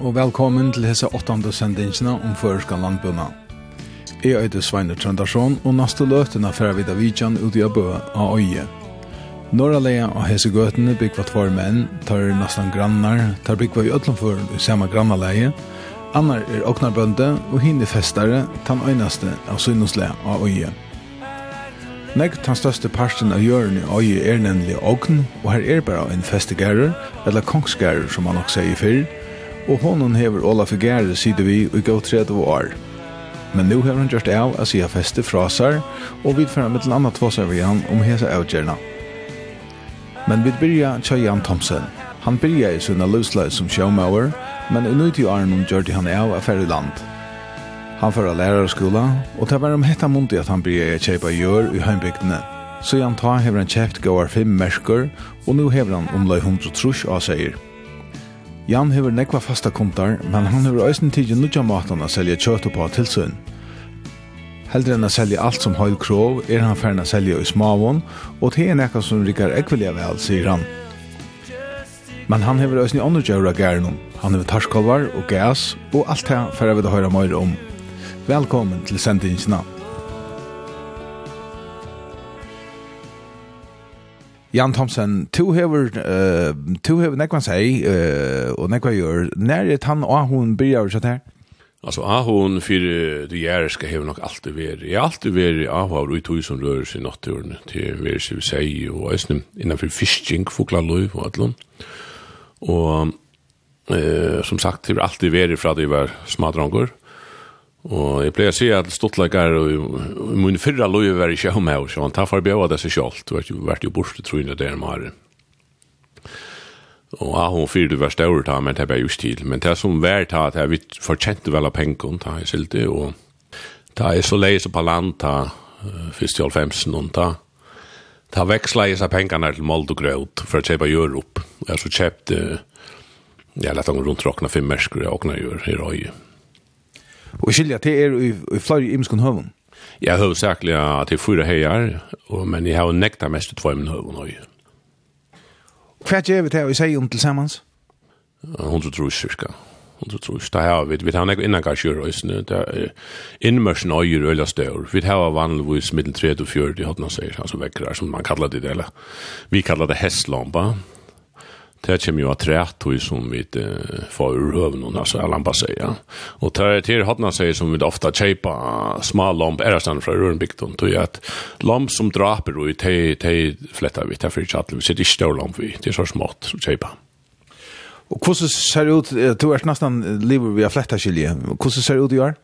og velkommen til hese 8. sendingene om føreska landbøna. Jeg er Sveiner Trøndarsson, og neste løtene fer vi da vidtjen ut i Abø av Øye. Norra leia av hese gøtene byggva tvær menn, tar nesten grannar, tar byggva i øtlenfor i samme grannaleie, annar er oknarbønde og hinne festare, tan øynaste av synosle av Øye. Negg tan største parsten av jørn i øye er nemlig ogn, og her er bare en festegærer, eller kongsgærer, som man nok sier fyrr, og honom hever Olaf Gare sida vi i gå 30 år. Men nu hever han gjort av at sida feste fra seg, og vi fører med til anna tvåsar vi han om hese avgjerna. Men vi byrja tja Jan Thomsen. Han byrja i sina løsløy som sjåmauer, men i nøyti åren hon gjør han av av færre land. Han føra lærarskola, og det var om hetta mundi at han byrja i kjeipa gjør i heimbygdene. Så Jan Ta hever han kjeipt gåar fem mersker, og nu hever han omløy 100 trus av seier. Jan hever nekva fasta kontar, men han hever òsne tidsi nudja matan a selja kjøtt på tilsyn. Heldre enn a selja alt som høyl krov, er han færna selja i smavon, og det er nekka som rikar ekvelia vel, sier han. Men han hever òsne andre djaura gærnum. Han hever tarskolvar og gas, og alt det færre vi da høyra møyre om. Velkommen til sendingsna. Jan Thomsen, to hever, uh, to hever nekva seg, uh, og nekva gjør, nær er han og hun byrjar seg her? Alltså Ahon för det gärna ska ha nog alltid Jeg har alltid veri Ahon och tog som rör sig naturen till veri sig vi och og innan för fisking, fåglar löv och allon. Och eh som sagt det har alltid ver fra det var smadrongor. Og jeg pleier å si at stortleggere og min fyrre løy var ikke om her, så han tar forbjøret det seg selv. Det vært jo borte, tror der det. Og ja, hun fyrir du var større, ta, men det var just til. Men det som var ta, det er vi fortjente vel av pengen, ta, jeg silte, og ta, jeg så leise på land, ta, fyrst i alfemsen, og ta, ta veksla i seg pengene til mold og grøt for å kjøpe gjør opp. Jeg så kjøpte, jeg lette han rundt råkna fem mersker, jeg åkna gjør her og Og skilja till er i, i flere imskon hövun. Jeg hör säkert att jeg fyrer heier, men jeg har nekta mest i två imskon høy. Hva er vi til å si om tilsammans? tror ikke, cirka. Hun tror ikke. Det har vi. Vi har nekka innan kanskje røysene. Det er innmørsen øyer øyla stør. Vi har vanligvis middel 3 og 4 de hodna seg, altså vekkere, som man kallar det, eller vi kallar det hestlampa det kommer jo av trätt och som vi uh, får ur hövnen alltså alla lampa säger ja. Og det er til hatna säger som vi ofta chepa små lamp är sen fra rørenbygden, tror jag att lamp som draper og te te flättar vi det er därför att vi sitter ikke stor lamp vi det er så smått som chepa Og hvordan ser det ut? Du er nesten livet vi har flättar skilje. hvordan ser det ut i år?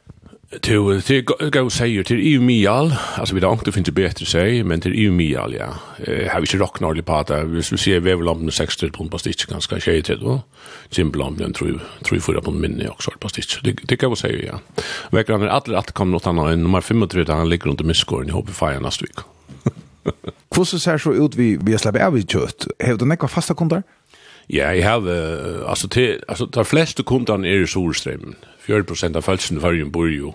to till go säger till EU Mial alltså vi don't finns det bättre säg men till EU Mial ja. Eh har vi ju rock norrlig på där vi skulle se vi väl om 60 pund på stitch ganska tjej till då simpel om den tror tror för på minne också på stitch det det kan vi säga ja. Verkar han att att kom något annat än nummer 35 han ligger runt i miskorn i hoppet fire nästa vecka Hur ser så ut vi vi släpper av i kött har du några fasta kunder Ja, jag har alltså till alltså de flesta kunderna är i Solströmmen. 40% av falsen i Førjen bor jo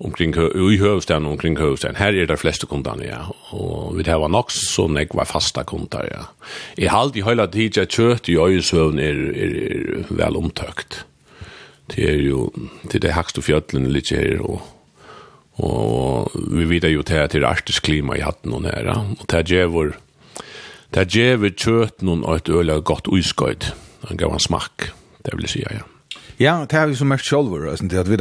omkring i Høvstein og omkring Høvstein. Her er det fleste kundene, ja. Og vi har nok så nek var fasta kunder, ja. I halv i tid tiden kjøtt i øyesøvn er, er, er vel omtøkt. Det er jo, det er hakst og fjøtlen litt her, og, og vi vet jo til at det er arktisk klima i hatten og nære, og det er djevor, det er djevor kjøtt noen og et øl er godt uiskøyd. Han gav en smakk, det vil jeg si, ja. Ja, det har vi så mest sjálfur, det at vi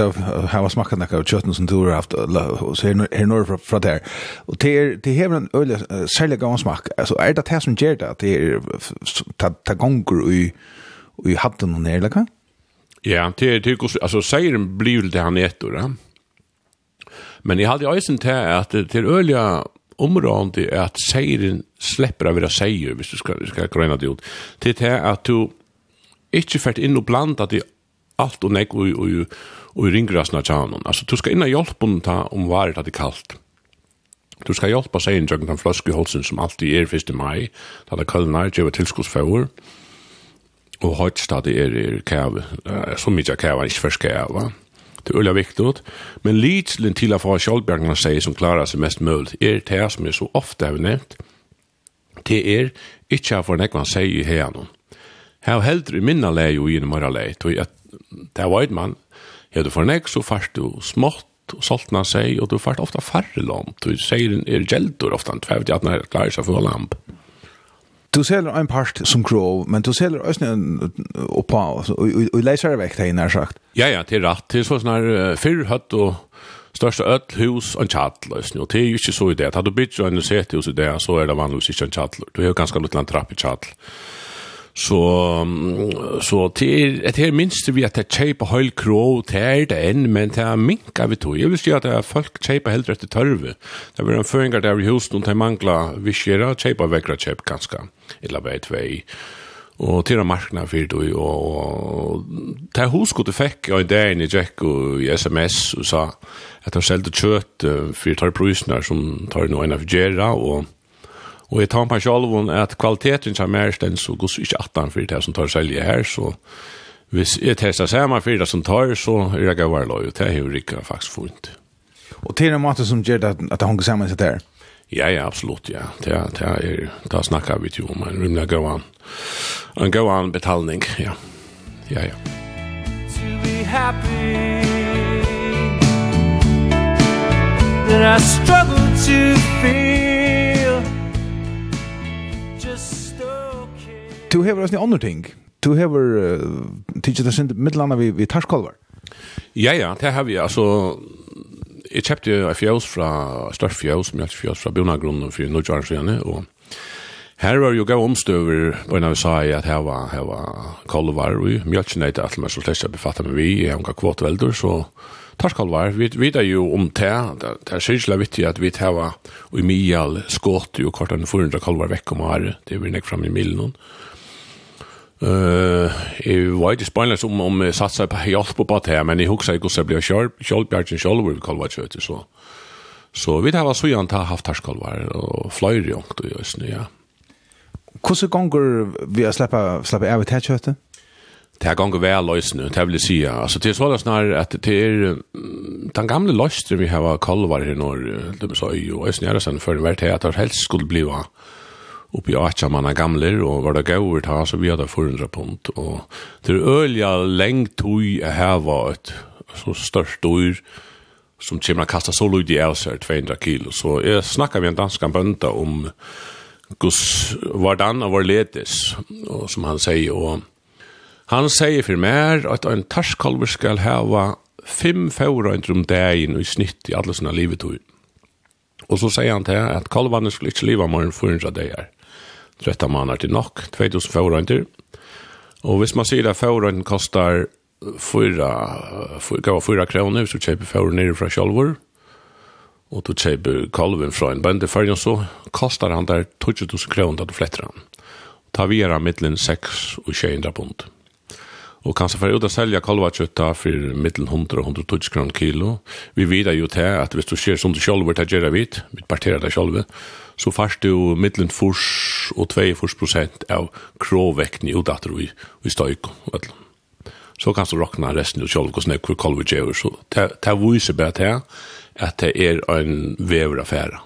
har smakka nekka av kjøttene som du har haft, og så er nore fra, fra der. Og det er, det hever en øyla, særlig gav smak, altså, er det det som gjør det, at det er, det gonger i, i hatten og nere, eller Ja, det er, det er, altså, seiren blir det han etter, ja. Men jeg hadde eisen til at det er øyla området er at seiren slipper av å seier, hvis du skal, skal grøyna det ut, til det at du ikke fært inn og blanda det allt och nek och och och ringrasna tjänan. Alltså du ska inna hjälpa ta om varit att det kallt. Du ska hjälpa sig in jag kan flaska hålsen som alltid är först i maj. Ta det kallt kallnar ju tillskottsfår. Och hotstad är er, kav så mycket kav är förska va. Det är viktigt, men lite till att få självbjärgarna säger som klarar sig mest möjligt är det här som är så ofta har nämnt. Det är inte att få nekvann sig i här någon. Här heldur i minna lei og i en mara lei, tog at det var et mann. er du for nek, så fyrst du smått, og soltna seg, og du fyrst ofta færre lamp, du sier er gjeldur ofta, en tvevd i at nær klarer seg for lamp. Du selger en part som grov, men du selger også en oppa, og leiser vekk det inn, er sagt. Ja, ja, til rett, til sånn her, fyrr høtt og største öll hus og en tjattel, og det er jo ikke så i det. Hadde du bytt jo en sethus i det, så er det vanligvis ikke en tjattel. Du har jo ganske litt en trapp i tjattel. Så, så till et her minst vi at det kjøper høyl krå til det än men det minka vi tog. Jag vil säga at det er folk chepa helt rätt törve. Det var en föringar där i husen, och mangla vi skera chepa vekkra chep ganska eller vet vi. og til markna fyrir du, og det er hos god du fikk og en dag i Jack og i sms og sa at han selte kjøtt fyrir tar prusnar som tar noe enn av gjerra og Og jeg tar meg selv om at kvaliteten som er den så går ikke 18 for det som tar selge her, så hvis jeg testar samme for det som tar, så er jeg gavar lov, og det er jo ikke faktisk funnet. Og til en måte som gjør det at han går sammen seg der? Ja, ja, absolutt, ja. Det, det er, da snakker vi jo om en rymlig gåan, en gåan betalning, ja. Ja, ja. To be happy That I struggle to feel Du hever oss ni andre ting. Du hever uh, tidsi det sint mittelanda vi, vi tarskolvar. Ja, ja, det har vi. Altså, jeg kjøpte en fjøs fra, størst fjøs, mjølkfjøs fra Bjørnagrunnen for Nordjaren siden, og Her var jo gav omstøver, og en av sa jeg at her var, her var kolvar, og mjølkjen er alt mer som slett jeg befattet med vi, jeg har unga kvotvelder, så tarskolvar, vi vet jo om det, det er sikkert viktig at vi tar og i mial skått jo kort enn 400 kolvar vekk om året, det er vi nekk fram i milen, Uh, jeg var ikke spennende om, om jeg satt seg på hjelp på det her, men jeg husker ikke hvordan jeg ble kjølbjergen selv, hvor vi kaller det kjøter, så. Så vi har så gjerne ta haft herskalvar og fløyre jongt og nu ja. Hvordan ganger vi har slappet av til kjøtet? det går väl lös nu det vill säga alltså det är så där snarare att det är den gamla löster vi har kalvar i norr de sa ju och snarare sen för vart det att helst skulle bliva uppe i Acha manna gamler och var det går ta så vi hadde 400 pund. Och det är ölja längt tog här var ett så størst dyr som kommer att kasta så lite i sig 200 kilo så jag snackar med en dansk bönta om Gus vardan av vår ledes och som han säger och han säger för mer att en tarskalver skal ha fem fåra om dagen i snitt i alla sina livet och så säger han till att kalvarna skulle inte leva mer än 400 dagar. 30 månader til nok, 2000 förrönter. Och hvis man sier at förrönten kostar 4, 4, 4 hvis du kjøper förrönten nere fra Kjolvor. og du kjøper kolven fra en bønde förrön så kostar han der 12 kroner da du fletter han. Ta vi vira middelen 6 og 200 pund. Og kanskje for å att sälja kalvakötta för mittlen 100 og 120 kroner kilo. Vi vet jo til at hvis du ser som du själv vill ta gärna vidt, vi parterer deg själv, så fast du mittlen furs og 2 fors prosent av krovvekten i udatter i, i støyk. Så kan du råkna resten av kjolv og snøk for kolv og djever. Så det viser bare til at det er en vever affære.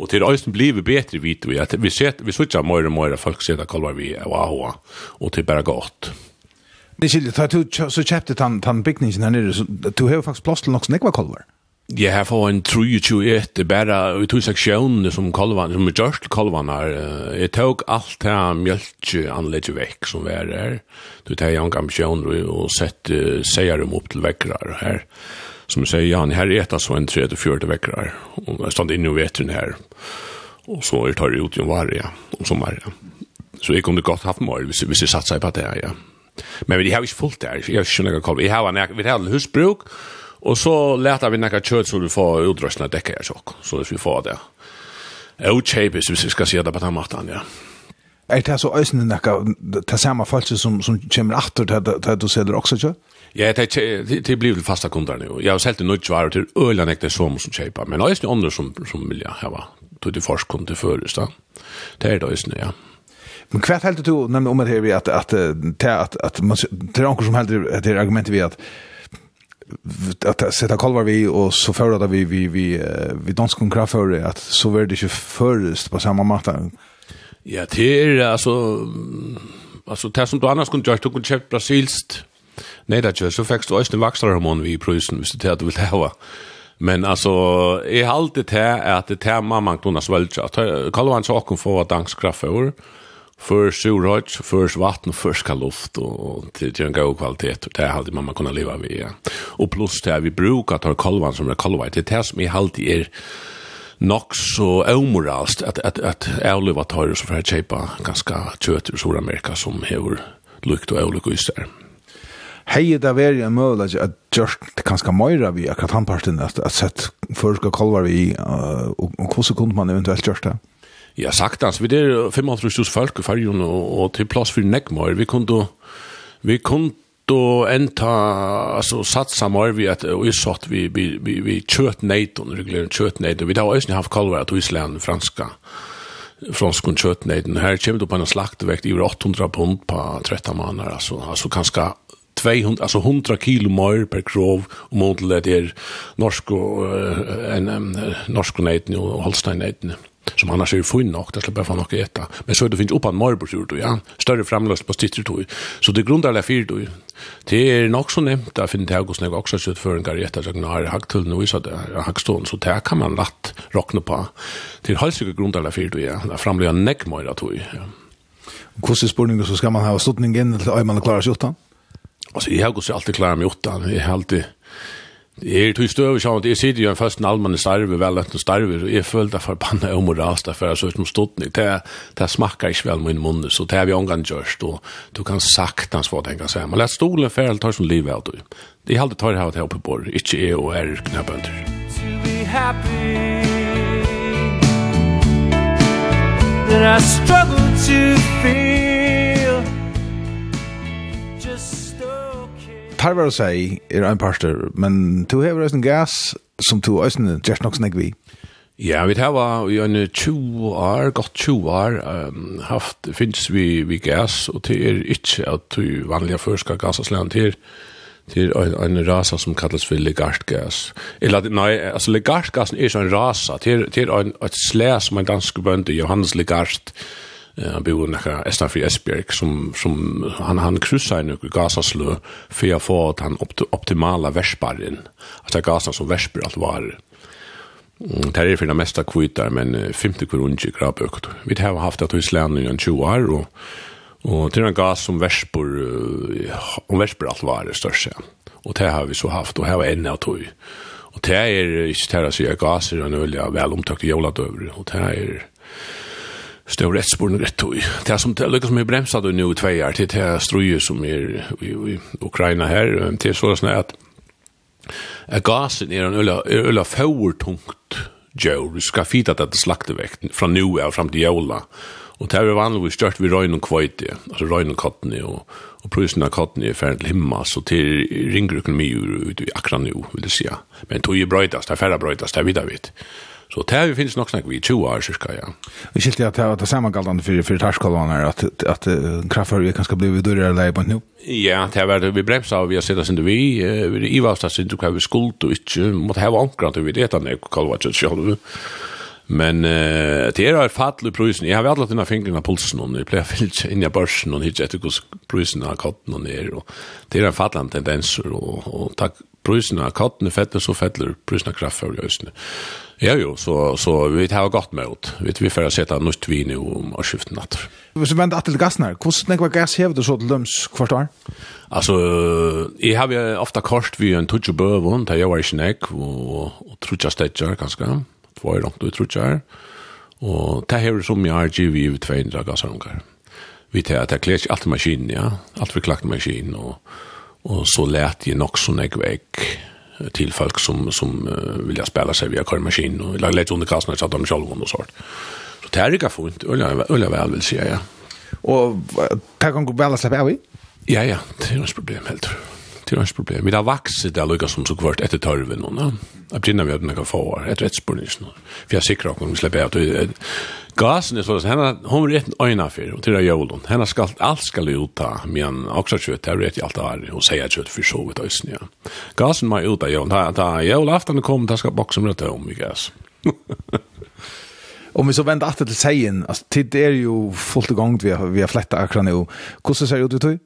Og til øysten blir vi bedre vidt vi at vi ser, vi sitter mer og mer folk ser sitter kolvar vi av AHA og til bare godt. Det er ikke, så kjøpte han bygningen her nere, så du har jo faktisk plass til nok snekva kolvar. Ja. Ja, her får en 321, det er bare i to seksjonene som kolvan, som er gjørst kolvan her. Jeg tok alt det her mjølkeanlegget vekk som vi er her. Du tar jeg ambisjoner og sett uh, seier dem opp til vekkere her. Som jeg sier, ja, her er et så en 3-4 vekkere. Og jeg stod inne og vet den her. Og så jeg tar jeg ut i en vare, ja, om sommer. ja. Så jeg kunne godt haft mål hvis, hvis jeg satt seg på det, ja. Men vi har ikke fullt det her. Jeg har ikke noe kolvan. Jeg har en husbruk, og Og så leter vi nekka kjøtt så vi får utdragsna dekka her sjokk, så vi får det. Jeg utkjøpes hvis vi skal si det på den måten, ja. Er det så øysene nekka, det samme falset som, som kommer atter til at du selger også kjøtt? Ja, det, det, det blir vel fasta kunder nu. Jeg har selgt nødt varer til øyla nekta som som kjøper, men øyne andre som, som vil jeg hava, tog til forskund til føres da. Det er det øysene, ja. Men kvart helt du nämnde om det här vi att att att att man det är någon som helt det argumentet vi att att sätta kolvar vi och så för att vi vi vi vi dansk konkurra för att så var det ju förrest på samma matta. Ja, det är alltså alltså det som du annars kunde jag kunde köpa brasilskt. Nej, det är så fick du ösnen vaxlarhormon vi pröjsen, visst det du vill ha. Men alltså är alltid det att det tema man kunde svälja. han så också få dansk kraft för för surröjt, för vatten, för ska luft och till, till en god kvalitet. Det hade mamma kunna leva vid. Ja. Och plus det här, vi brukar ta kolvan som är kolvar. Det är det som är alltid är nok så omoralst att att att avliva tar så för att köpa ganska kött ur Sydamerika som har lukt och olika isär. Hei, det er veldig en möjlighet at Gjørst kanske møyre vi akkurat han parten att at sett förska kolvar vi och og hvordan kunne man eventuellt gjørst det. Ja, sagt Vi er 500.000 folk i fargen, og, og til plass for nekmar. Vi kunne, vi kunne enta, alltså satsa mer vi at, vi isatt vi, vi, vi, vi kjøt neidon, reguleren kött neidon. Vi har ju haft kalvar att Island, franska, fransk kött neidon. Her kommer då på en slaktevekt i 800 pund på 13 månader alltså alltså kanske 200 alltså 100 kilo mer per krov och målet är norsk och en norsk nejten och holstein nejten som annars är fin nog där släpper fan något äta. Men så det finns uppan marbor då ja. Större framlöst på stitter då. Så det grundar där fyr då. Det är nog så nämnt där finns det också något också så för en garjetta så när hacktull nu så där hackstone så där kan man lätt rockna på. Till halsiga grundar där fyr då ja. Där framlöst neckmöra då ja. Hvordan spurninger så skal man ha stuttningen til man og Klara 28? Altså, jeg har gått alltid klar med 8. Jeg har alltid Jeg er tog støve sånn at jeg sitter jo en først en allmann starve, vel etter starve, og jeg følte forbanna og moralst derfor jeg så ut som stått Det, det smakker ikke vel min munn, så det har vi omgang gjørst, og du kan saktans få tenka seg. Men lett stolen fære tar som liv av du. Det er alltid tar jeg av det oppe på, ikke jeg og er knabbønder. To be happy That I struggle to feel tarvar å si er en parster, men du hever en gas som du også gjør nok snakk vi. Ja, vi har i en 20 år, godt 20 år, um, haft, finnes vi, vi gas, og det er ikke at du vanlige først skal gasasland til, til en, en rasa som kallas for legartgas. Eller, nei, altså legartgasen er ikke en rasa, det er, det er en, et slæ som en dansk bønde, Johannes Legart, han bor näka Estan för Esbjerg som som han han kryssar nu gasaslö för å få den opt optimala värsparren att det gasen som värsper alt var Det er är för det mesta kvitar, men 50 kronor grabøkt. Vi har haft det i en 20 år, och Og til en gas som verspor, om verspor alt var det største. Og det har vi så haft, og her var enda tog. Og det er ikke til å si at gas er en øye vel omtøkt i jævla døver, og det er Stor rättsborn rätt tog. Det som det lyckas med bremsa då nu i två år till det struje som är i Ukraina här. Det är sådana att att gasen är en øyla, øyla tungt djur. Vi ska fita dette slaktevekt från nu och fram till jævla. Och det är vanligt stört vi röjn och kvøyte, Alltså röjn och kottene, och, och prøysen av kottene är färdigt himma, så till ringer økonomi ut i akran nu, vill det säga. Men tog ju bröjtas, det är färre bröjtas, det är vidare vitt. Så det här vi nog nok snakk vi i 20 år, cirka, ja. Vi skilte at det var sammengaldende for, for tarskolvaner, at, at uh, kraftfører kan skal bli vid dyrere leie på nu. Ja, det har vært vi bremsa, og vi har sett oss vi, vi i valgstad sin, du kan vi skuld og ikke, måtte hava omkring til vi vet at det er kalvatset selv. Men uh, det er et i prøysen. Jeg har vært alltid denne fingeren av pulsen, og jeg pleier fyllt inn i børsen, og hittet etter hvordan prøysen av katten og nere, og det er en fattelig tendenser, og, og takk prøysen av katten er så fettler prøysen av kraftfører i østene. Ja jo, så, så vi tar gott med ut. Vi, vi får sätta nytt vin om årsskiften natter. Hvis du venter til gassen her, hvordan var gass här du så til løms hvert år? Altså, jeg har ofte kort vi en tutsi bøvun, da jeg var ikke nek, og, og trutja stedjar ganske, två er langt ut trutjar, og det hever som jeg har givet i 200 gassarungar. Vi tar at jeg klæs alt maskinen, ja, alt vi klagt maskinen, og, og så lät jeg nok så nek vekk, till folk som som uh, vill spela sig via körmaskin och lägga lite under kassan så att de själva och sånt. Så det är ju inte Ölla ölla väl vill säga ja. Och ta kan gå väl släppa vi? Ja ja, det är inget problem helt. Det er hans problem. Vi har vakset det lukket som så kvart etter tørven. Jeg begynner med at man kan få her, etter rettspårningen. For jeg sikrer om vi slipper av. Gasen er sånn, henne, hun er rett øyne for, og til det jølen. Henne skal, alt skal ut av, men også kjøtt, det er rett i alt av her, og sier kjøtt for så vidt øyne. Ja. Gasen må ut av jølen. Da jølaften kom, da skal boksen rett om, i gas. Om vi så vänder etter till sägen, alltså det är ju fullt igång vi har vi har flätta akra nu. Hur ser det ut i tog?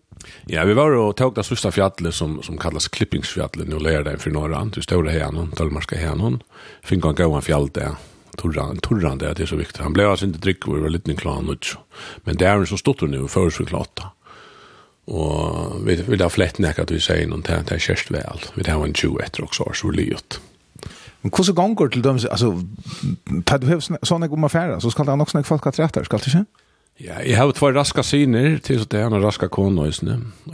Ja, vi var och tog det sista fjallet som, som kallas Klippingsfjallet nu lär den för några. du stora hänon, dalmarska hänon. Fick han gå en fjall där. Torran, torran det är så viktigt. Han blev alltså inte drick vi var lite klar och Men det är ju så stort nu, förutskliklata. Och vi vill ha flätt näka att vi säger någon till, till kärst väl. Vi tar en 20 efter också, så det Men hur så gånger till dem, alltså, tar du hövs sådana affärer så ska det annars folk att rätta, ska det inte? Ja, jeg har två raska syner till så det är en raska kon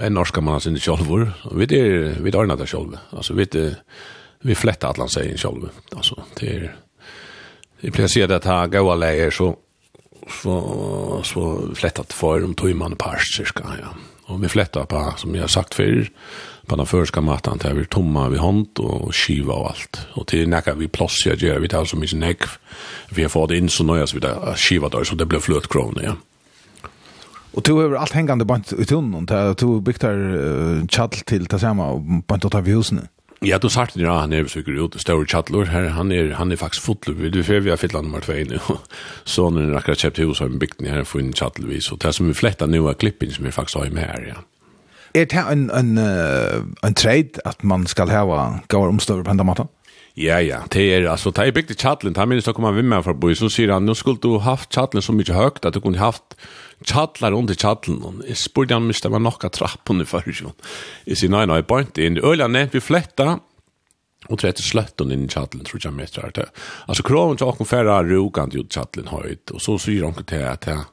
En norska man sin kjolvor. Vi det vi ordnar det själva. Alltså vi vi fletta att land säger själva. Alltså det är det blir så att ha goda läger så så så flättat för om tog man par cirka ja. Och vi fletta på som jag sagt før på den første maten til vi tomma vi hånd och skiva och allt. Och till näka vi plåtsar gör vi tar så mye näck. Vi har fått in så nöjas vi där skiva där så det blir flötkronor ja. Og du har alt hengande bant i tunnen, där du byggt där uh, chattl till tillsammans på att ta vi husene. Ja, du sagt det ja, han er besøker ut større tjallor, her, han er, han är faktiskt fotlu. Du får vi har fyllt nummer 2 nu. Så när den akkurat kjøpt hus har byggt her, for en tjallvis, og det som vi flättar nu är klippin, som vi faktisk har med her, ja. Er det en en en trade at man skal hava gavar omstøver på enda maten? Ja, ja, det er, alltså det er byggt i Chatlin, han minns att komma med mig för så sier han nå skulle du haft Chatlin så mycket högt att du kunde haft Chatlar under Chatlin. Jag spurgade han måste var några trappor nu för sig. Jag säger nej nej, point inte in. Ölan är vi flätta och tror att slött under in i Chatlin tror jag mest är det. Alltså kraven till att färra rogant ju Chatlin höjt och så säger han till att det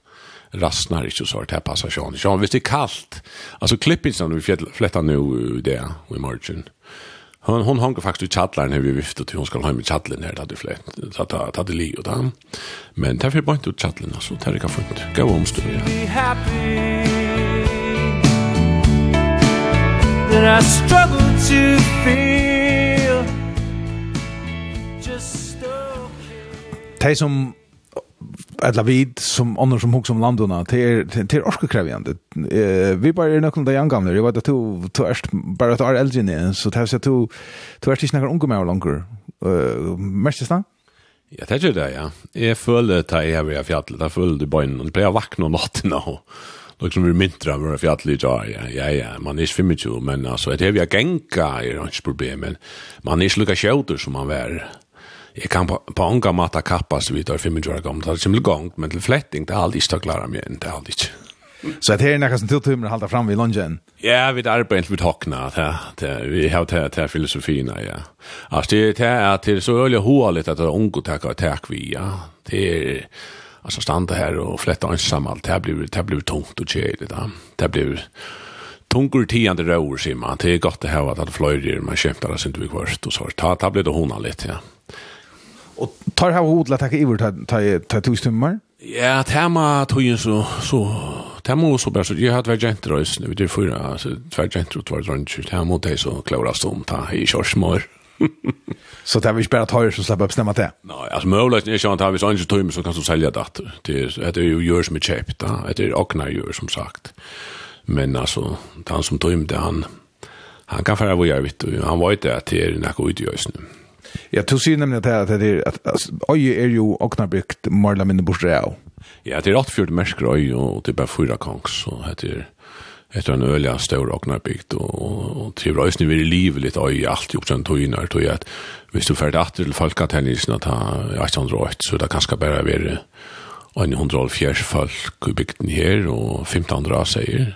rastnar inte så att det passar sig. Ja, visst det är kallt. Alltså klippinsen vi flätta nu det i morgon. Hon hon hänger faktiskt i chatlaren här vi viftar till hon ska hem i chatlaren här där det flätt. Så att ta det li och där. Men därför bara inte chatlaren så tar det kan få inte. Gå om studier. Be happy. That I struggle to feel just okay. Tay som eller vi som annars som hugg som landona till till orskekrävande. Eh vi bara är någon där gamla. Jag vet att du du är bara att är äldre så det har sett du du är inte några unga mer längre. Eh mest stan? Ja, det är det ja. Jag följde ta i här i fjället. Där följde bojnen det blev vakna om natten och liksom vi mintra med fjallet ja ja ja man är svimmig men alltså det är vi gänga är inte problem men man är sluka skjuter som man är jeg kan på, på unga mata kappa så vidt og 25 år gammel, det er ikke gang, men til fletting, det er aldri ikke å klare meg, det er aldri ikke. Så det er nekka som tiltummer halda fram vid lunchen? Ja, vi arbeider vid hokkna, vi har det her filosofina, ja. Altså, det er, det er så øyelig hoalit at det er unge takk og takk vi, ja. Det er, altså, standa här och fletta ensam det blir det blir tungt och kärligt da. det blir tungur tiande rör sier man det är gott det her, att det flöjer man det alltså inte vi först og så ta ta blir det hon lite ja Og tar han hod att ta över ta ta to två stummar. Ja, tema tog ju så så tema så bara så jag hade varit gentle röst nu det förra alltså två gentle två runt ut här mot dig så klara stom ta i körsmör. så det er vi bara att höra så släppa upp stämma det. Nej, alltså möjligt är ju att vi så inte tömmer så kan du selge det. Det det är ju görs med chip, det er åkne gjør som sagt. Men alltså han som tömde han han kan fara hvor jeg vet han vet det at det er noe utgörs. Ja, du sier nemlig at det er at øye er jo åknarbygd Marla minne bortre av. Ja, det er 84 mersker øye, og det er bare fyra kongs, og det er etter en øye større åknarbygd, og det er røysene vi er livet litt øye alt jo den tøyene, og at hvis du ferdig at til folketennisen at 1808, så det kanskje bare være 104 folk i bygden her, og 15 andre sier,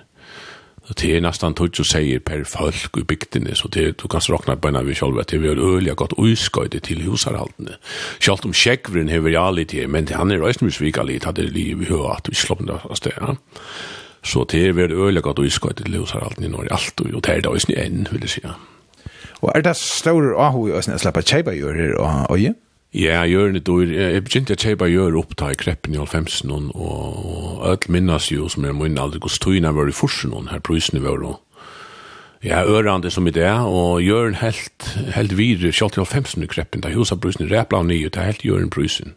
det er nesten tog som sier per folk i bygdene, så det du kan räkna på en av vi selv, at det er øyelig godt uskøyde til husarhaltene. Selv om checkvren har vært alle til, men det, han är röstmusvika lite hade liv i hur att vi slår sloppna av det. Ja. Så det er väl øyelig godt uskøyde til husarhaltene i Norge allt och det er det også enn, vil jeg si. Og er det stora ahu i å släppa tjejba gjør her og öje? Ja. Ja, gjør det dår. Jeg begynte å kjøpe gjør opp i kreppen i 90 og, og alt minnes jo som jeg må inn aldri gå støyene var i forsen, her prøysene var og Ja, ørande som i det, og gjør en helt, helt videre, kjalt i 90 i kreppen, da huset prøysene, repla og nye, det er helt gjør en prøysen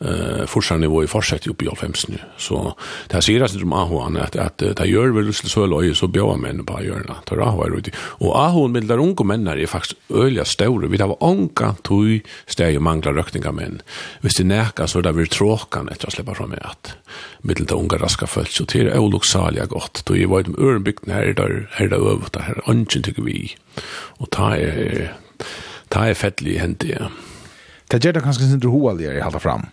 eh forsar nivå i forsett upp i 95 nu. Så det här ser sig som Ahoan att att det gör väl Russland så löje så bjöa män på görna. Tar Aho är ute. Och Ahoan med där unga män är faktiskt öliga stora. Vi har anka tog steg och manglar rökningar män. Hvis det närka så där vill tråkan efter att släppa fram med att mittelt unga raska följt så till är oloxalia gott. Då är vad de örnbygden här där här där över det här anchen tycker vi. Och ta är ta är fettlig hänt det. Det gör det kanske inte hoaligare i alla fram.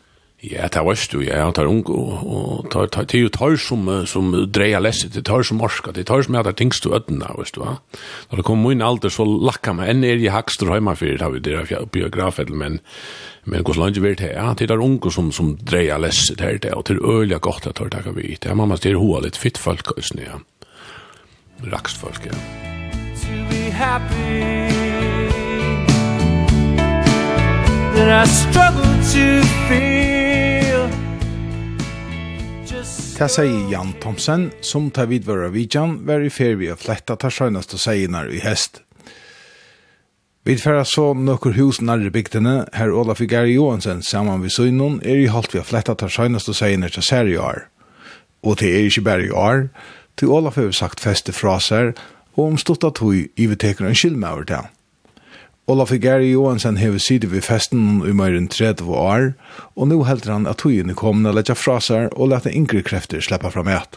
Ja, det var du, ja, han tar ung, og det er jo tar som, som dreier lesset, det tar som orska, det tar som jeg tar tingstu da, veist du, va? Når det kom min alder, så lakka meg, enn er jeg hakster heima fyrir, da har vi der biografet, men, men hos langt vi det, ja, det er ung som, som dreier lesset her, det, og det er øyla godt at det er vi, det er mamma styrir hoa litt fitt folk, ja, rakst folk, ja. To be happy. That I struggle to feel. Ta sier Jan Thomsen, som tar vidvara vidjan, var i ferie og fletta tar søgnast og seinar i hest. Vi færa så nokkur hus nærre bygdene, her Olaf Igari Johansen saman vi søgnon, er i halvt vi har fletta tar søgnast og seinar til seri år. Og til er ikke bare i år, til Olaf har sagt feste fraser, og om stått at hui i vi teker en skilmauer til han. Olaf Gary Johansen hever sida vi festen i mer enn 30 år, og nå helder han at tøyen er kommet å letja fra seg og lette yngre krefter sleppa fram et.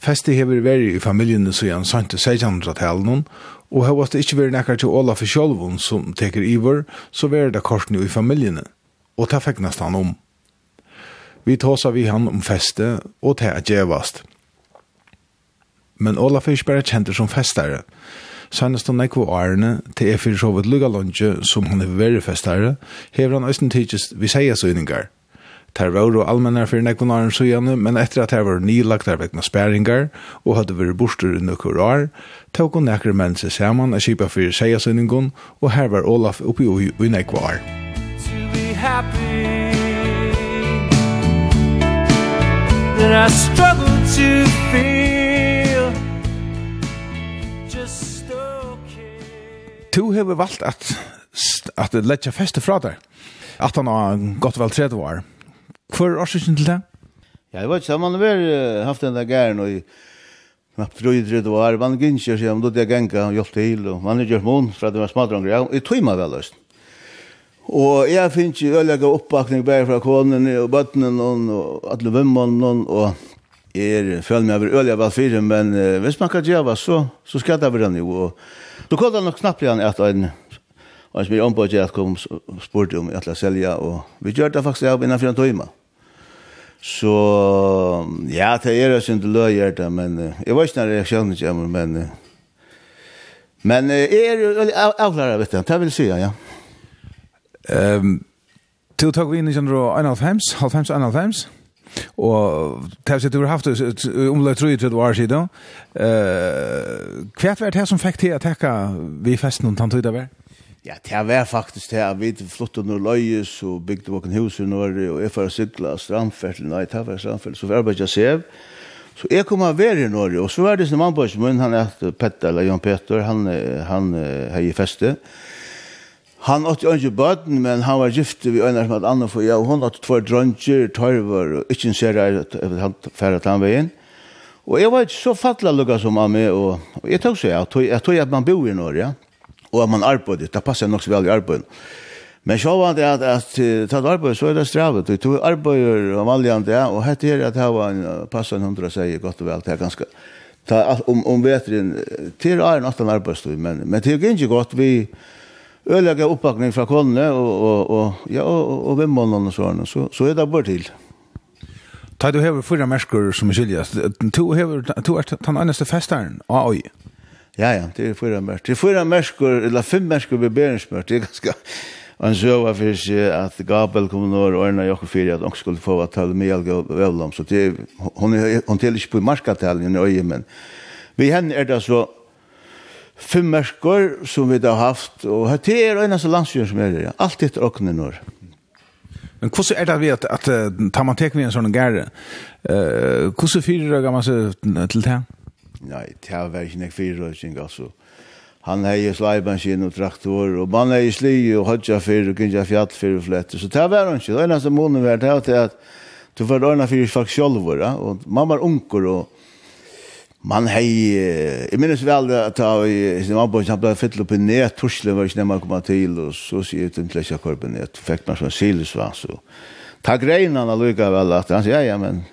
Festi hever veri i familjen siden sant til 1600-tallet, og hever det ikke veri nekkar til Olaf Kjolvun som teker iver, så veri det korsen i familjen, og ta fikk nesten om. Vi tåsa vi han om feste og ta er djevast. Men Olaf er ikke bare kjent som festare, Sannast han ekko årene til er fyrir Sovet lukka lunge som han er veri festare, hever han æsten tidsist vi seia søyningar. Ter var og allmennar fyrir nekvun åren søyane, men etter at her var nylagt nylagtar vekna spæringar og hadde vært bostur i nukkur år, tåk hun nekker menn seg saman a kipa fyrir seia søyningun, og her var Olaf oppi ui ui nekva år. To be happy That I struggle to feel Du har valgt at at det letja feste fra deg, At han har gått vel 30 år. Hvor er årsøkken til det? Ja, jeg vet ikke, man har vel haft den der gæren og i tro i tredje år, man gynnskjer seg om det er genga og hjelp til, og man har gjort mån fra det var smadranger, ja, tog meg vel løst. Og jeg finner ikke øyelega oppbakning bare fra konen og bøttene og alle vimmene og er føler meg over øl jeg fire, men uh, hvis man kan gjøre så, så skal det være noe. Og så kom det nok snabbt igjen at en, en som er ombå til at kom spurte om jeg til å selge, og vi gjør det faktisk av innenfor en tøyma. Så ja, det er jo ikke løy gjør det, men uh, jeg var ikke nær reaksjonen kommer, men uh, men uh, jeg er jo avklaret, vet du, det vil si, ja. Um, Til takk vi inn i 1991, 1,5, 1991, Og tævst at du har haft omløy tru i tru år siden, hva er det som fikk til å tekka vi festen om tantøyda vær? Ja, det var faktisk det at vi flyttet noen løyes og bygde våken hus i Norge og jeg for å sykla strandfell, nei, det var strandfell, så vi arbeidet sev. Så jeg kom av være i Norge, og så var det sin på min, han er Petter, eller Jan Petter, han, han, han, han, han, han, Han åtte ikke bøten, men han var gifte vi øyne som et annet for jeg, og hun åtte tvær dronjer, tørver, og ikke en serie at han færre til han veien. Og jeg var ikke så fattelig lukket som han med, og, og jeg tok så ja, jeg tog at man bor i Norge, ja. og at man arbeidet, det passer nok så veldig i arbeidet. Men så var det at, at tatt arbeid, så er det stravet. Du tog arbeider og valgjant det, og hette her at det var en passan hundre seier godt og vel, det er ganske, ta, om, om vetren, til er en 18 arbeidstid, men, men det er ikke godt, vi, ødelegger oppbakning fra konene og, og, og, ja, og, og vimmålene og sånn, så, så er det bare til. Ta du hever fyra mersker som er skiljas, du hever, du er den eneste festeren av oi. Ja, ja, det er fyra mersker. Det er fyra mersker, eller fem mersker ved berensmør, det er ganske... Han så var för sig att Gabel kom nå og när jag för att hon skulle få att tala med og vevlam, så det hon hon till på marskataljen i men vi henne är det så fem merskor som vi har haft, og det er en av landsjøen som er det, ja. alt etter åkne når. Men hvordan er det vi at, at uh, tar man tek med en sånn gære, uh, hvordan fyrer det man seg til det? Nei, det er vært ikke nek fyrer, altså. Han hei sleiban sin og traktor, og man hei sli og hodja fyr og gynja fjall fyr og flette, så det var ikke, det er eneste månen var det at du får ordna fyrir folk sjolvor, og man var unker, og Man hei, jeg minnes vel at da i sin avbøy, han ble fyrt opp i net, torslen var ikke nemmer å komme til, og så sier jeg til en klesja korp i net, fikk man sånn silesva, så. Ta greina han allukka vel at han sier, ja, ja, men,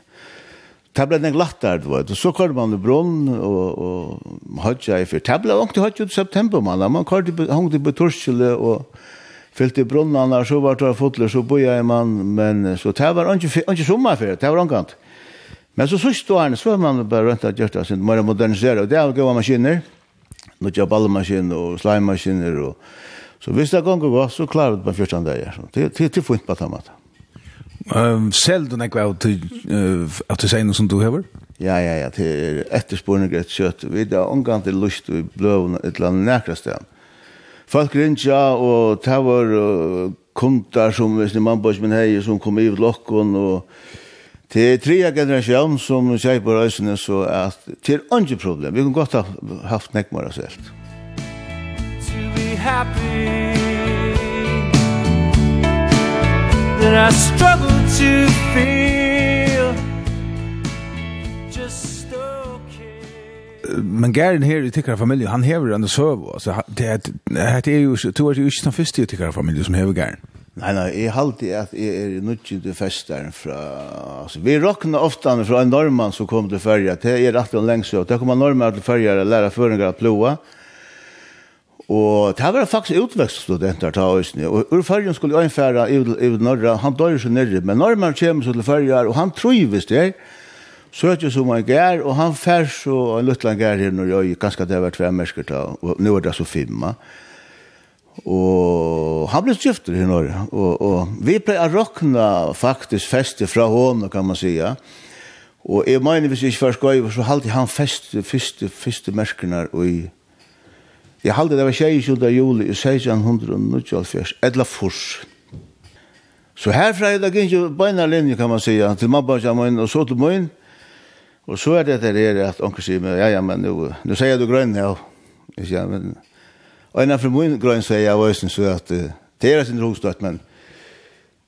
det ble den glatt der, du vet, og så kom man i brunn, og, og hodja i fyrt, det ble vangt i hodja ut september, man, man kom hangt i på torslen, og fyllt i brunnarna, så var det fotler, så boja i man, men, så det var ikke sommerferie, det var omkant, Men så sørste årene, så var man bare rundt at gjørt det sin, mer modernisere, og det var gode maskiner, nå kjøp ballemaskiner og slimemaskiner, og så hvis det gonger var, så klarer på 14 dager, det er fint på tamat. Um, selv du nekva av til, uh, at du sier noe som du hever? Ja, ja, ja, det er etterspårende greit kjøtt, vi er omgang til lust i bløven et eller annet nekra sted. Folk rinja, og det var uh, kundar som, hvis man bare som hei, som kom i lokken, og Det er tre generasjon som sier på røysene, så at det er ikke problem. Vi kan godt ha haft nekkmar oss helt. To be happy That I struggle to feel Just okay Men Garen her i tikkara familie, han hever enn det søv, altså, det er jo, du er jo ikke den første i tikkara familie som hever Garen. Nei, nei, jeg halte at jeg er nødgjent til festeren fra... Altså, vi råkner ofte fra en normann som kom til ferie. det er rett og lengst og Det kommer normann til ferie og lærer føringer å ploa. Og det var faktisk utvekststudenter ta øyne. Og ur fyrjen skulle jeg innfæra i, i Norra, han dør så nere, men normann kommer så til fyrja, og han trives det. Så er det som han gær, og han fær så en luttland gær her når jeg ganske det har vært tvermersker ta, og nå er det så fimma. Ja Og han ble skiftet i Norge. Og, og vi ble å råkna faktisk feste fra hånden, kan man säga. Og jeg mener, hvis jeg ikke var skøy, så halte han feste, første, første merkene i Jeg halte det var 26. juli i 1690, Edla furs. Så herfra er det ikke beina linje, kan man säga, til mabba som min, og så til min. Og så er det der er at onker sier meg, ja, ja, men nu, nu sier du grønn, ja. Jeg sier, men Og innanfor min grønn sier jeg vøysen så at uh, det er sin rostøtt, men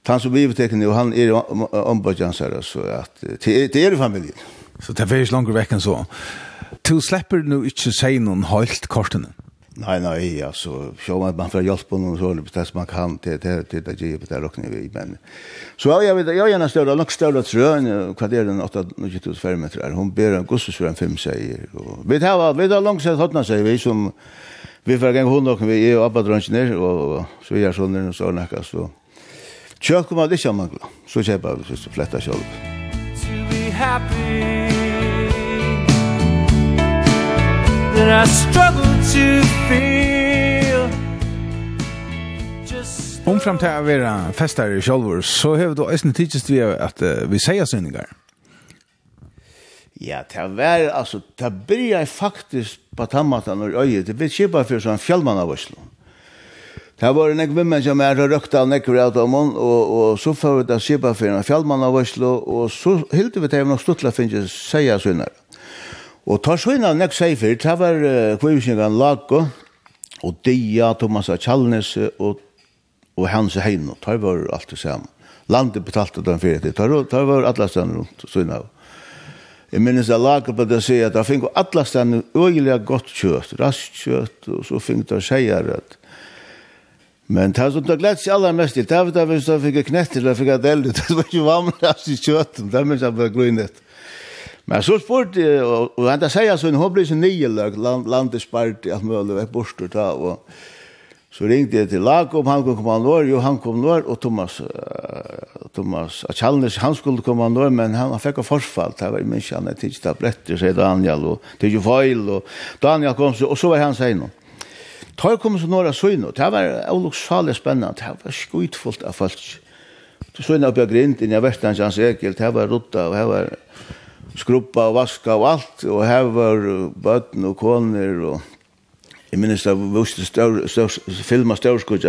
han som blir betekken og han er ombudjans her, så at det er i familien. Så det er ikke langer vekk enn så. Du slipper nu ikke si noen helt kortene? Nei, nei, altså, sjå man, man får hjelp på noen sånne som man kan til det, til det, til det, til det, til men... Så jeg vet, jeg gjerne større, nok større trø, hva det er den 8-90 fermeter, hun ber en gossesvøren fem sier, og vi tar, vi tar langsett hodna sier vi som, vi får gang hund og vi er oppe drønsjen og så gjør sånn og så nekka, så kjøk kommer det ikke å mangle, så kjøper vi først fletta kjølp. To be happy That I struggle to feel Just Omfram til å være festare i kjolvor, så har vi da eisen tidsist vi at vi sier synningar. Ja, det var, altså, det blir jeg faktisk på tammatan og øye, det blir ikke bare for sånn fjallmann av Oslo. Det var en vimmen som er røkta av nekker av dem, og, og så får vi det kjipa for en fjallmann av Oslo, og så hilde vi det noen stuttla finnes seia sønner. Og tar sønner nek seg for, det var uh, kvivisningan Lago, og Dia, Thomas Kjallnes, og, og Hans Heino, det var alt det samme. Landet betalte den fyrir det, det var alle stedene rundt sønner av. Jeg minnes jeg lager på det å si at jeg finner alle stedene øyelig godt kjøtt, raskt kjøtt, og så finner det seier at Men det som det gledt seg aller mest til, det var det hvis jeg fikk knett til, jeg fikk et eld, det var ikke vanlig av sitt kjøtt, det minnes jeg bare grunnet. Men så spurte jeg, og han da sier sånn, hun blir så nye lag, landet spart i alt mulig, jeg borster da, og Så ringte jeg till Lakob, han kom komme norr, jo han kom norr og Thomas uh, Thomas Achalnes han skulle komme norr men han, han fick en förfall där var människa han hade tabletter sier Daniel och tog feil, och Daniel kom så och så var han sen. Tar kom så norra syno. Det var oloxalt spännande. Det var skjutfullt av folk. Du syna upp jag grind in jag västans hans ekel. Det var rutta, och det var skruppa och vaska och allt och här var bøtten och koner och Jeg minnes det var større film av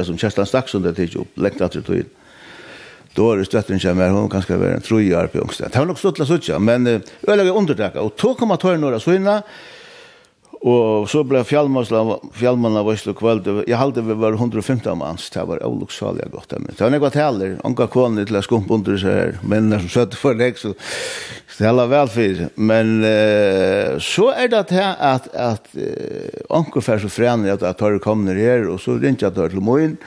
som Kjerstan Staksund det tidlig opp, lengt at det tog inn. Då er det støtten kommer, hun kan skal være en trojar på Yongsted. Det har nok stått til å men øyelig undertrekket. Og tog kom at høre noen av Og så ble fjallmanna vøyslu kvöld, jeg halte vi var 150 manns, det var oluksalega godt. Det var nekva taler, unga kone til å skumpe under seg her, men som søtte for deg, så det stella vel fyrir. Men uh, så er det til at, at uh, unga fyr så frene at jeg tar kommer her, og så rinner jeg til moin,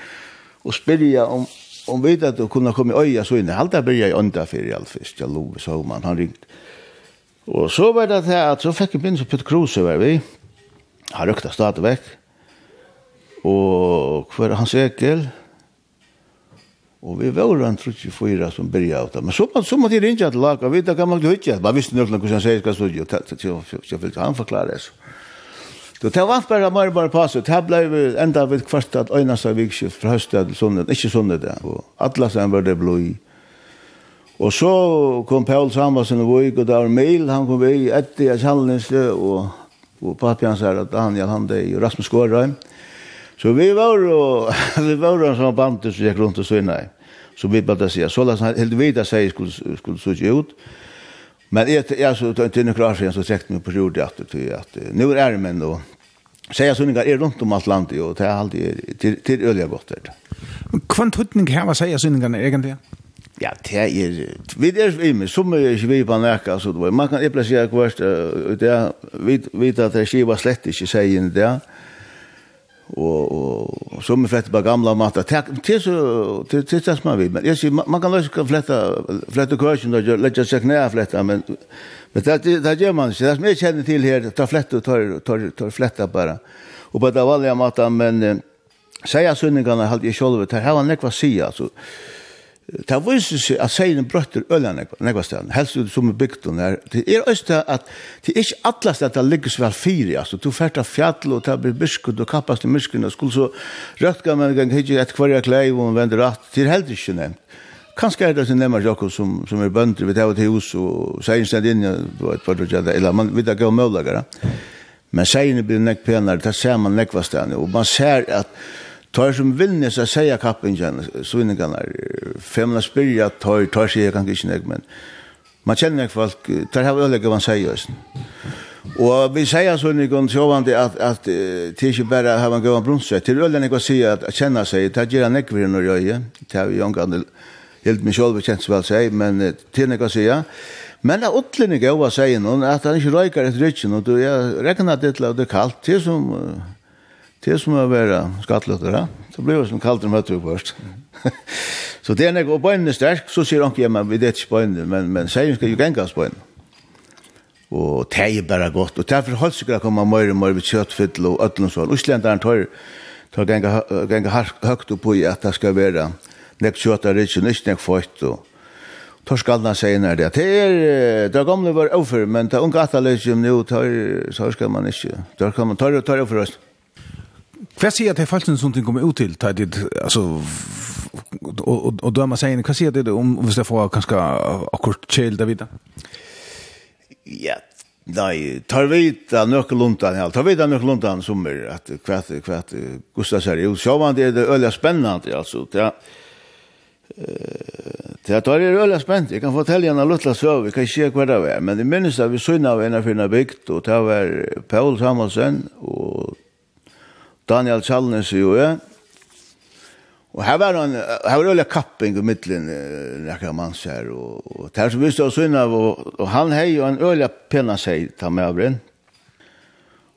og spyrja om om vi at du kunne komme i øya så inne. jeg bryr i ånda fyrir i alt fyrst, jeg lov, så man, han ringt. Og så var det til at så fikk jeg begynnelse Peter Kruse var vi, Han røkta stadigvæk. Og hver hans ekel. Og vi var en trutsi fyra som byrja av det. Men så, så måtte jeg rinja til laka, vita hva man ikke Man visste nøkken hvordan han sier skal studie, og så fikk han forklare det. Så det var bare mer bare passet. Det ble vi enda vid kvart at øynast av vikskift fra høstet til sunnet, ikke sunnet det. Og atlas han var det blod i. Og så kom Paul Samvasen og Vøyk, og det var mail, han kom vi i etter i Kjallnese, og og pappi hans er at Daniel han det er Rasmus Skårheim. Så vi var og vi var og som band så gikk rundt og så inne. Så vi bare sier, så la han helt vite at jeg skulle, skulle så ikke ut. Men jeg, jeg så tog en noen klar så trekte meg på jordet at, at, at nå er det men og Säga sunningar er rundt om alt landet, og det er alltid til, til ølige godt. Hva er tøytning her, hva sier sunningarna egentlig? Ja? Ja, det er, vi er ime, som er ikke vi på nekka, så det var, man kan ikke plassere kvart, det vi vet at det skiva slett ikke sier inn det, og, og som er flette på gamla mat, det er så, det er det som man vil, men jeg sier, man kan løse flette, flette kvørsen, og legge seg knæ flette, men, men det, det, det gjør man ikke, det som jeg kjenner til her, tar flette og tar, tar, tar flette bare, og på det vanlige mat, men, Säga sunningarna hade jeg själv, det här var nekva sia, altså. Det viser seg at seien brøtter ølen nekva stedan, helst ut som i bygden her. Det er også at det er ikke alle stedet det ligger så vel fire, altså. Du fært av fjall og det blir byskud og kappast i myskene, skulle så røkka en gang hitje et kvarja klei og vende rett, det er heller ikke nevnt. Kanskje er det som nemmer Jakob som, som er bønder, vi tar til hus og seien stedet inn, du vet, for du vet, eller man vet ikke om mølagere. Men seien blir nekk penare, det ser man nekva stedan, og man ser at tar som vinner seg säger kappingen så inne kan femna spyrja tar tar seg kan ikke nek men man kjenner känner folk tar har öliga man säger oss. Og vi säger så inne kan så vant att att det inte bara har man gøy gått brunsa till ölen å si at känna seg, tar ger nek vi når jeg är tar vi kan helt mig själv känns vel seg, men til nek jag säger Men det er ordentlig gøy å si noen, at han ikke røyker etter rytchen og du jeg rekner det til at det är kallt till som Det som å være skattløtter, så blir det som kaldt om høtter først. så det er når bøynene er sterk, så sier han ikke, ja, men vi vet ikke bøynene, men, men seien skal jo gengas bøynene. Og det er bare godt, og derfor holdt sikkert komme mer og mer ved kjøttfyttel og ødel og sånn. Uslenderen tar, tar genga høyt opp i at det skal være nek kjøtt er ikke, ikke nek føyt, og Torskallna sier nær det. Det er, det er gamle var over, men det er unge atalysjum nu, tar, så skal man ikke. Der kan man tar, tar, og oss. Hva sier til falsen som ting kommer ut til, ta dit, altså, og, og, og døma seg inn, hva sier det om, hvis det får kanskje akkurat kjell det videre? Ja, nei, tar vi da nøkke lundan, ja, tar vi da nøkke lundan som er, at hva, hva, Gustav sier, jo, sjåvan det er det øyla spennende, altså, det er, Det tar er øyla spent. Jeg kan fortelle henne luttla søv, jeg kan ikke hva det er, men det minnes at vi synna av en av finna bygd, og det var Paul Samuelsen, og Daniel Chalnes jo jeg. Og her var han, her var øyla kapping i midtelen, nekker man ser, og, og her som visste oss unna, og, og han hei jo en øyla penna seg, ta med av den.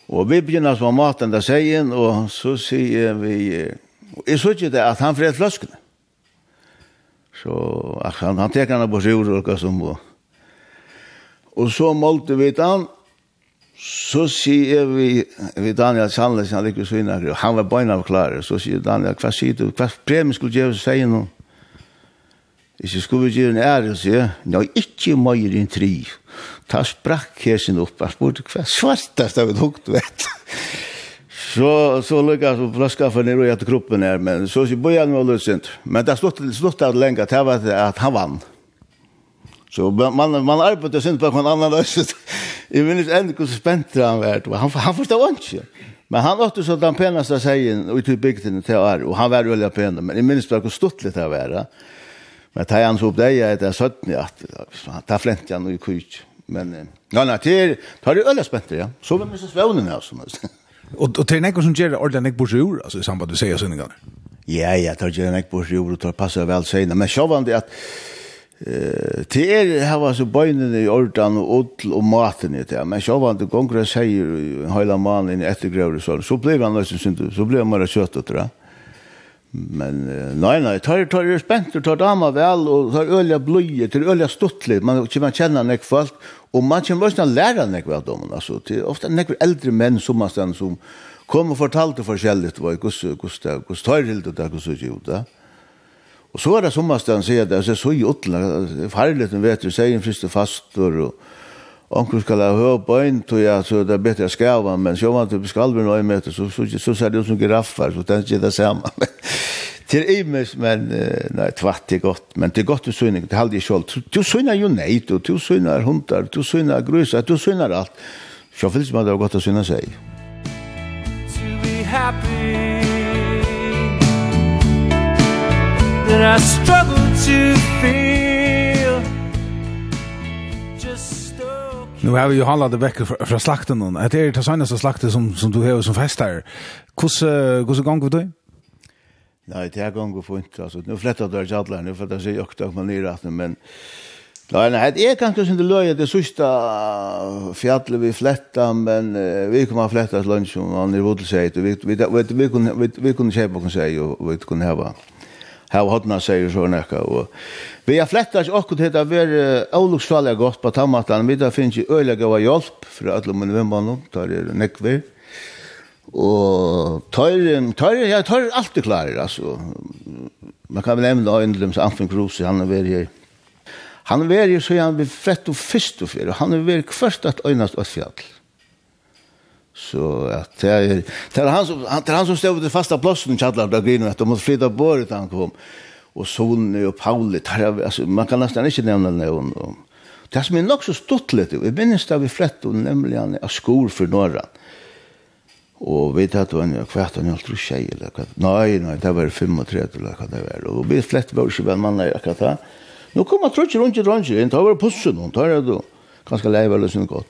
Og vi begynner som maten da seien, og så sier vi, og jeg så ikke det at han fred fløskene. Så han, han teker han på sjur og hva som, og, og så målte vi han, Så sier vi, vi Daniel Sandles, han liker svinner, og han var beina av klare, så sier Daniel, hva sier du, hva premien skulle gjøre seg noen? Ikke skulle vi gjøre en ære, sier jeg, nei, ikke mer enn tri. Ta sprakk hesen opp, han spurte hva svartast av et hukt, vet Så, så lykkas og flaska for nere og kroppen her, men så sier Bojan var løsint. Men det slutt, slutt av lenge, det var at han vann. Så man, man arbeidet sin på en annan løsint. Jeg minnes enda hvor spent han var. Han, han forstod ikke. Men han åtte så den penaste seien ut i bygden til år, og han var veldig pen. men jeg minnes bare hvor stort litt det var. Men tar han så opp det, jeg er 17, ja, da flente han i kujt. Men, ja, nei, til, tar det øyla spent, ja. Så var minnes svevnen, ja, som helst. Og, og til nekker som gjør det ordentlig nekk borsjur, altså i samband du sier sønninger? Ja, ja, tar gjør nekk borsjur, og tar passer vel seina, men sjåvandig at, Eh, det er her var så bönen i ordan och odl och maten i det. Men så var inte gånger säger hela mannen i eftergrävre så så blev han nästan synd så blev han bara kjøtt og det. Men nej nej, tar tar ju spänt tar dama väl och tar ølja bløye till ølja stottligt. Man kan man känna nek folk, och man kan måste lära nek vel de altså til ofte näck äldre män som man sen som kommer fortalte forskjellig vad kus kus kus tar helt det kus så ju där. Og så er det sommerstaden sier det, er så i farlig, farligheten vet du, sier en friste fastor, og onkel skal ha høy på en, tog jeg, så det er bedre å skava, men så man til skalver noe møte, så, så, så, så ser det ut som giraffer, så tenker jeg det samme. til imes, men nei, tvatt er godt, men det er godt du syner, det er aldri selv. Du synner jo nei, du, du syner hundar, du synner grusar, du synner alt. Så finnes man det er godt å synne seg. To be happy that I struggle to feel Just Nu har vi ju handlat det veckor från slakten och det är det senaste slakten som som du har som festar. Hur hur gång vi då? Nej, det är gång vi får inte alltså. Nu flättar det jadlar nu för det ser jag också man ner att men Nej, nej, det är kanske inte löje det sista fjallet vi flättar, men vi kommer att flätta lunch om man är vodel sig. Vi vi vi kunde vi kunde köpa kan säga och vi kunde ha Her var hodna seg så nekka. Og vi har fletta ikke okkur til å være avluksfallet godt på tammatan. Vi da finnes ikke øyla gava hjelp fra alle mine vimmanum, tar er nekver. Og tar, tar, ja, tar alltid klarer, altså. Man kan vel nevne Øyndlum, Anfinn Kruse, han er veri her. Han er veri så han blir frett og fyrst og fyrir. Han er veri at øynast og fjall. Så att det är det är han som han det är han som stod vid fasta platsen i Chadlar där grinen att de måste flytta bort utan han kom. Och sonen och Pauli där alltså man kan nästan inte nämna det om. Det som är nog så stort lite. Vi minns där vi flett och nämligen av skor för norra. Och vi vet var en kvart och en tror tjej eller kvart. Nej, nej, det var 35 eller vad det var. Och vi flett var ju väl man jag kan ta. Nu kommer tror jag runt runt inte Det var pussen hon tar det då. Ganska lejväl och så gott.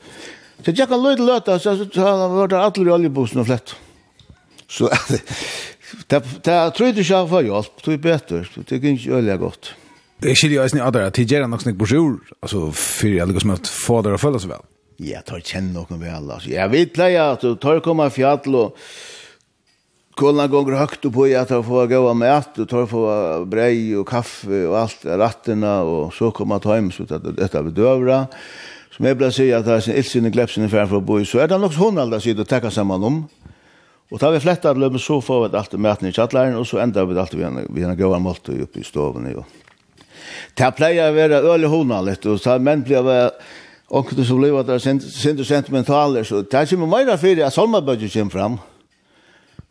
Så jeg kan løyde løta, så jeg har vært alle i oljebussen og flett. Så det er trøyde ikke for hjelp, det er bedre, det er ikke øyelig godt. Det er ikke det jeg snitt at det gjør nok snakk på sjur, altså for jeg liksom at få dere å føle seg vel. Ja, tar kjenne noen vel, altså. Jeg vet leia at du tar komme fjall og kolna gonger högt upp och jag tar få gå med att och tar få brej och kaffe och allt ratterna och så kommer ta hem så att detta blir dövra som jeg blir sier at det er sin ildsynning glepsen i færre for å bo i, så er det nok hun aldri sier å tekke sammen om. Og da vi flettet av så får vi alt maten i kjattlæren, og så ender vi alt vi har en grøver målte oppe i stoven. Og. Det pleier å være øl i hona litt, og så menn blir å Onkel som lever der sind sentimentaler, så det er ikke mer fyrir at salmabødget kommer fram.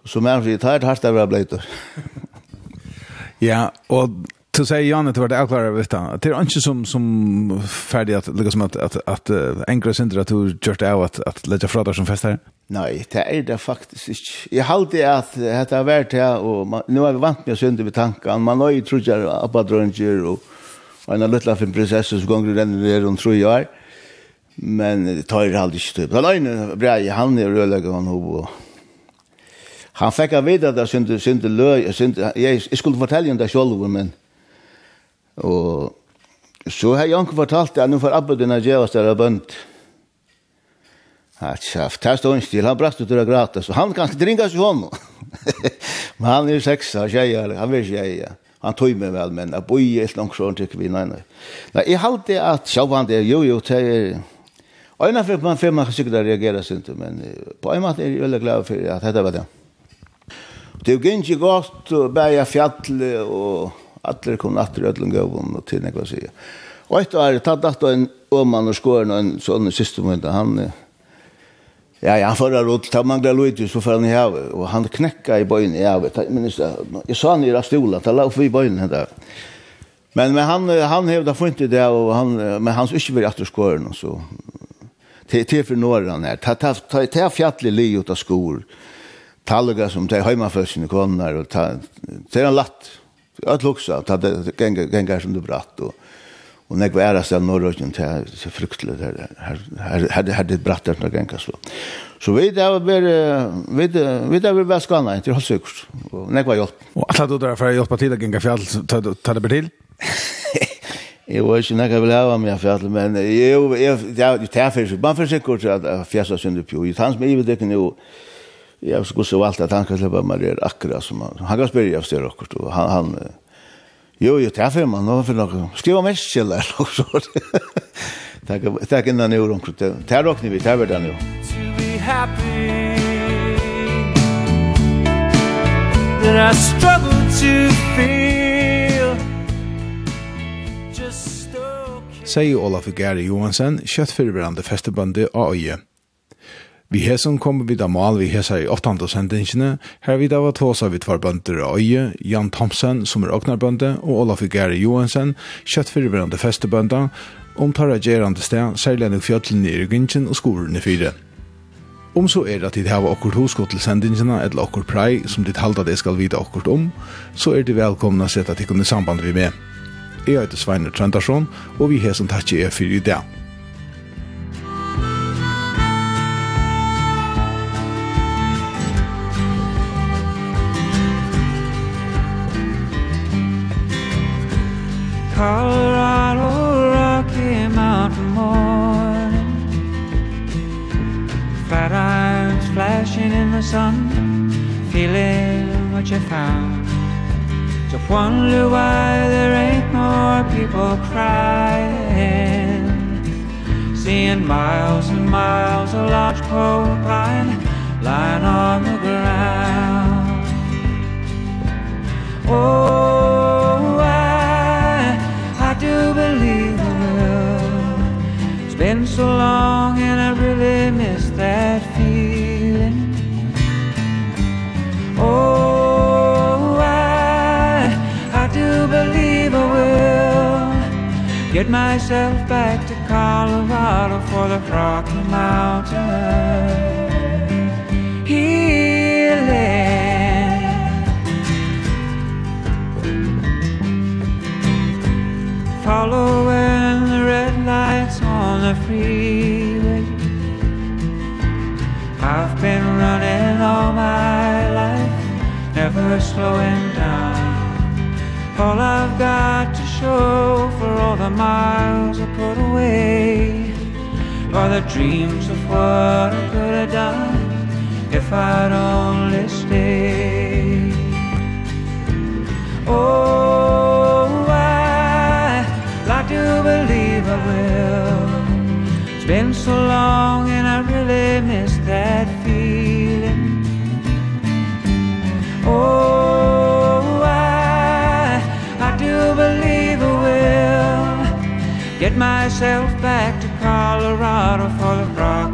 Så mer fyrir, det er hardt å være. Ja, og så säger Janne det var det vet han. Det är inte som som färdig att lägga som att att att enkla synder att du gjort av att att lägga fram som festar. Nej, det är det faktiskt inte. Jag hade att det har varit här och nu är vi vant med synder vid tankarna. Man har ju trott att på drönger och och en liten fin prinsessa som gånger den där om tre år. Men det tar ju aldrig typ. Han är bra, han är rörlägger han och Han fick av vita där synte synte löj synte jag skulle fortälja om det själv men Og så har Janko fortalt at nå får Abba dina djevast der av bønd. Hatt kjaft, her står han stil, han brast ut ur av gratis, så han kan dringa seg hånd. men han er jo seksa, tjejer, han vil tjeja. Han tog meg vel, men jeg boi et langt sånn tykker vi, nei, nei. Nei, jeg halte at, sjå han det, jo, jo, det er, Og Øyna fyrir man fyrir man kan sikkert reagera sint, men på en måte er jeg veldig glad for at dette var det. Det er jo ikke godt, å bæja fjall og Alle kom natt i Ødlund Gøvum og til nekva sige. Og etter år, tatt natt en åmann og skåren og en sånn siste han... Ja, ja, han förra råd, ta mangla Luigi, så får han i havet. Och han knekka i böjen i havet. Jag minns. Jag sa han i rastola, ta la upp i böjen där. Men, men han, han hevda funnit det og och han, men han skulle inte vara skåren och så. Till, til för några han här. Ta, ta, ta, ta fjallig li av skor. Talga som ta heimafølsene konar. Och ta, ta, ta, en latt. Jag också att det gänga gänga som du bratt och och när var det norr och inte så fruktligt där här hade hade bratt där när gänga så. Så vi där var vi vi där var väskan inte har sökt och när var jag och att då där för hjälpa till att gänga fjäll ta ta det till. Jeg var ikke nekka vil hava meg fjall, men jeg, jeg, jeg, jeg, jeg, jeg, jeg, jeg, jeg, jeg, jeg, jeg, jeg, jeg, jeg, jeg, jeg, Ja, så går så allt att han kan släppa Maria akkurat som han. Han kan spela efter och då han han Jo, jo, det man då för något. Skriva mest og så. Tack tack innan nu då. Det här rockar vi, det här där nu. That I struggle to feel Just okay Sei Olaf Gary Johansen, kjøtt fyrirverande festebande av øye. Vi hesen kommer vid av mal vi hesa i 8. sendingene. Her vi da var tåsa vi tvar bønder av øye, Jan Thomsen som er åknarbønde, og Olaf Gary Johansen, kjøtt for kjøttfyrverande festebønda, om tarra gjerande sted, særlig enn fjøtlen i Ryggingen og skolen i fire. Om så er det at dit hava okkur hosko til sendingina eller okkur prei som dit halda det skal vite okkur om, så er de velkomna å at de kunne samband vi med. Jeg heter Sveiner Trøndarsson, og vi hesen takk er fyrir i dag. Colorado Rocky Mountain morning Fat irons flashing in the sun Feeling what you found. Just wonder why there ain't more people crying. Seeing miles and miles of lodgepole pine Lying on the ground. Oh you believe the world It's been so long and I really miss that feeling. Oh, I, I do believe I will Get myself back to Colorado for the Rocky Mountain slowing down. All I've got to show for all the miles I put away Are the dreams of what I could have done If I'd only stayed. Oh, I like to believe I will. It's been so long and I really miss that myself back to Colorado for the rock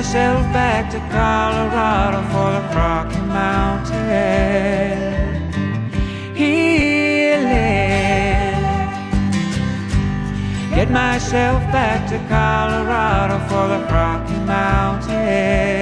myself back to Colorado for the Rocky Mountain. Healing. Get myself back to Colorado for the Rocky Mountain.